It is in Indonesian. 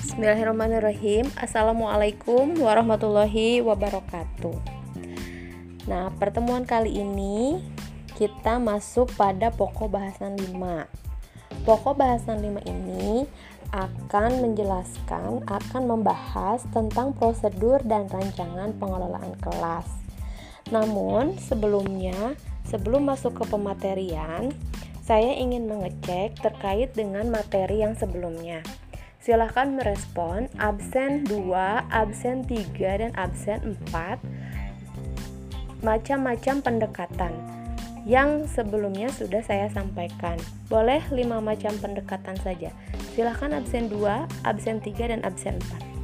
Bismillahirrahmanirrahim. Assalamualaikum warahmatullahi wabarakatuh. Nah pertemuan kali ini kita masuk pada pokok bahasan 5 Pokok bahasan 5 ini akan menjelaskan, akan membahas tentang prosedur dan rancangan pengelolaan kelas. Namun sebelumnya, sebelum masuk ke pematerian saya ingin mengecek terkait dengan materi yang sebelumnya Silahkan merespon absen 2, absen 3, dan absen 4 macam-macam pendekatan yang sebelumnya sudah saya sampaikan. Boleh 5 macam pendekatan saja. Silahkan absen 2, absen 3, dan absen 4.